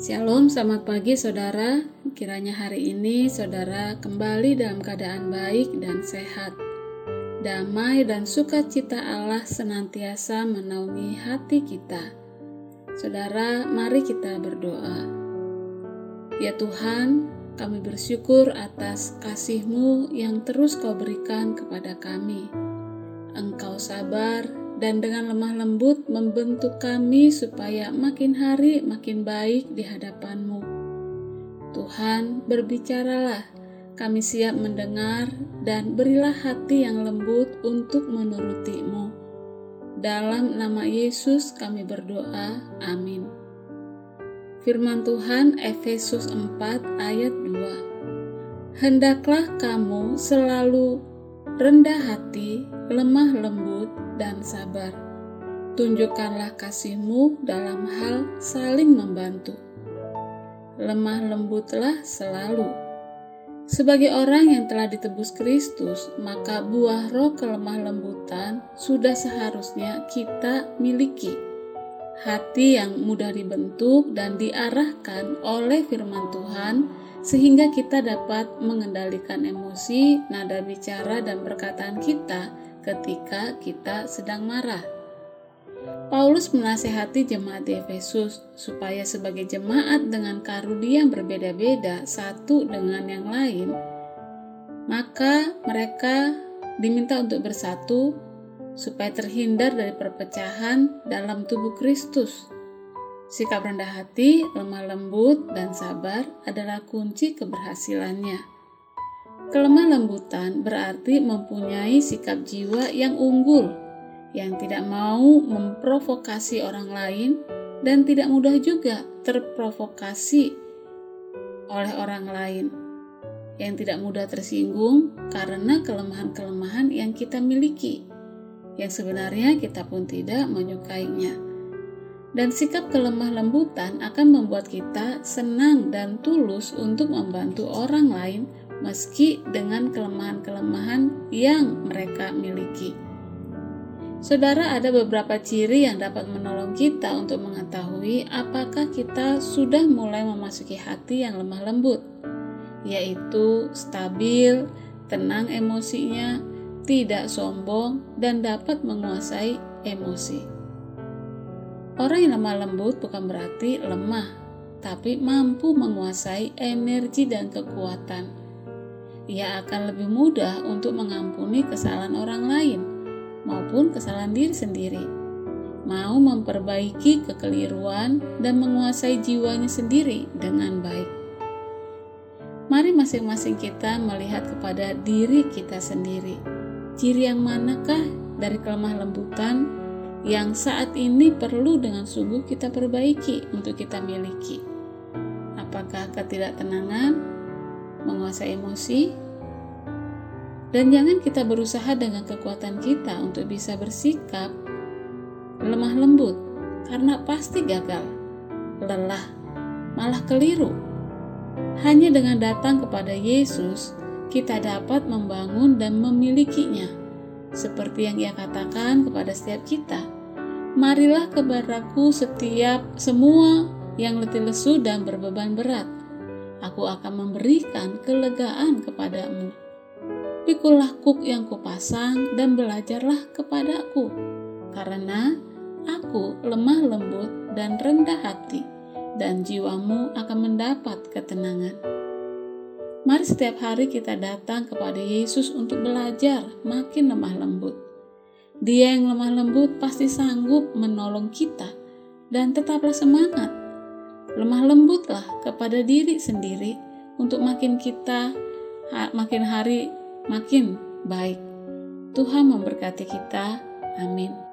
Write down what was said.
Shalom, selamat pagi saudara. Kiranya hari ini saudara kembali dalam keadaan baik dan sehat. Damai dan sukacita Allah senantiasa menaungi hati kita. Saudara, mari kita berdoa. Ya Tuhan, kami bersyukur atas kasih-Mu yang terus Kau berikan kepada kami. Engkau sabar dan dengan lemah lembut membentuk kami supaya makin hari makin baik di hadapan-Mu. Tuhan, berbicaralah, kami siap mendengar dan berilah hati yang lembut untuk menuruti-Mu. Dalam nama Yesus kami berdoa, amin. Firman Tuhan Efesus 4 ayat 2 Hendaklah kamu selalu rendah hati, lemah lembut, dan sabar. Tunjukkanlah kasihmu dalam hal saling membantu. Lemah lembutlah selalu. Sebagai orang yang telah ditebus Kristus, maka buah roh kelemah lembutan sudah seharusnya kita miliki. Hati yang mudah dibentuk dan diarahkan oleh firman Tuhan, sehingga kita dapat mengendalikan emosi, nada bicara, dan perkataan kita ketika kita sedang marah. Paulus menasehati jemaat di Efesus supaya sebagai jemaat dengan karunia yang berbeda-beda satu dengan yang lain, maka mereka diminta untuk bersatu supaya terhindar dari perpecahan dalam tubuh Kristus. Sikap rendah hati, lemah lembut, dan sabar adalah kunci keberhasilannya. Kelemah lembutan berarti mempunyai sikap jiwa yang unggul, yang tidak mau memprovokasi orang lain dan tidak mudah juga terprovokasi oleh orang lain, yang tidak mudah tersinggung karena kelemahan-kelemahan yang kita miliki, yang sebenarnya kita pun tidak menyukainya. Dan sikap kelemah lembutan akan membuat kita senang dan tulus untuk membantu orang lain meski dengan kelemahan-kelemahan yang mereka miliki. Saudara, ada beberapa ciri yang dapat menolong kita untuk mengetahui apakah kita sudah mulai memasuki hati yang lemah lembut, yaitu stabil, tenang emosinya, tidak sombong, dan dapat menguasai emosi. Orang yang lemah lembut bukan berarti lemah, tapi mampu menguasai energi dan kekuatan ia akan lebih mudah untuk mengampuni kesalahan orang lain maupun kesalahan diri sendiri. Mau memperbaiki kekeliruan dan menguasai jiwanya sendiri dengan baik. Mari masing-masing kita melihat kepada diri kita sendiri. Ciri yang manakah dari kelemah lembutan yang saat ini perlu dengan sungguh kita perbaiki untuk kita miliki? Apakah ketidaktenangan, menguasai emosi, dan jangan kita berusaha dengan kekuatan kita untuk bisa bersikap lemah lembut, karena pasti gagal, lelah, malah keliru. Hanya dengan datang kepada Yesus, kita dapat membangun dan memilikinya, seperti yang Ia katakan kepada setiap kita. Marilah kepadaku setiap semua yang letih lesu dan berbeban berat, aku akan memberikan kelegaan kepadamu. Pikulah kuk yang kupasang dan belajarlah kepadaku, karena aku lemah lembut dan rendah hati, dan jiwamu akan mendapat ketenangan. Mari setiap hari kita datang kepada Yesus untuk belajar makin lemah lembut. Dia yang lemah lembut pasti sanggup menolong kita, dan tetaplah semangat lemah lembutlah kepada diri sendiri untuk makin kita makin hari makin baik. Tuhan memberkati kita. Amin.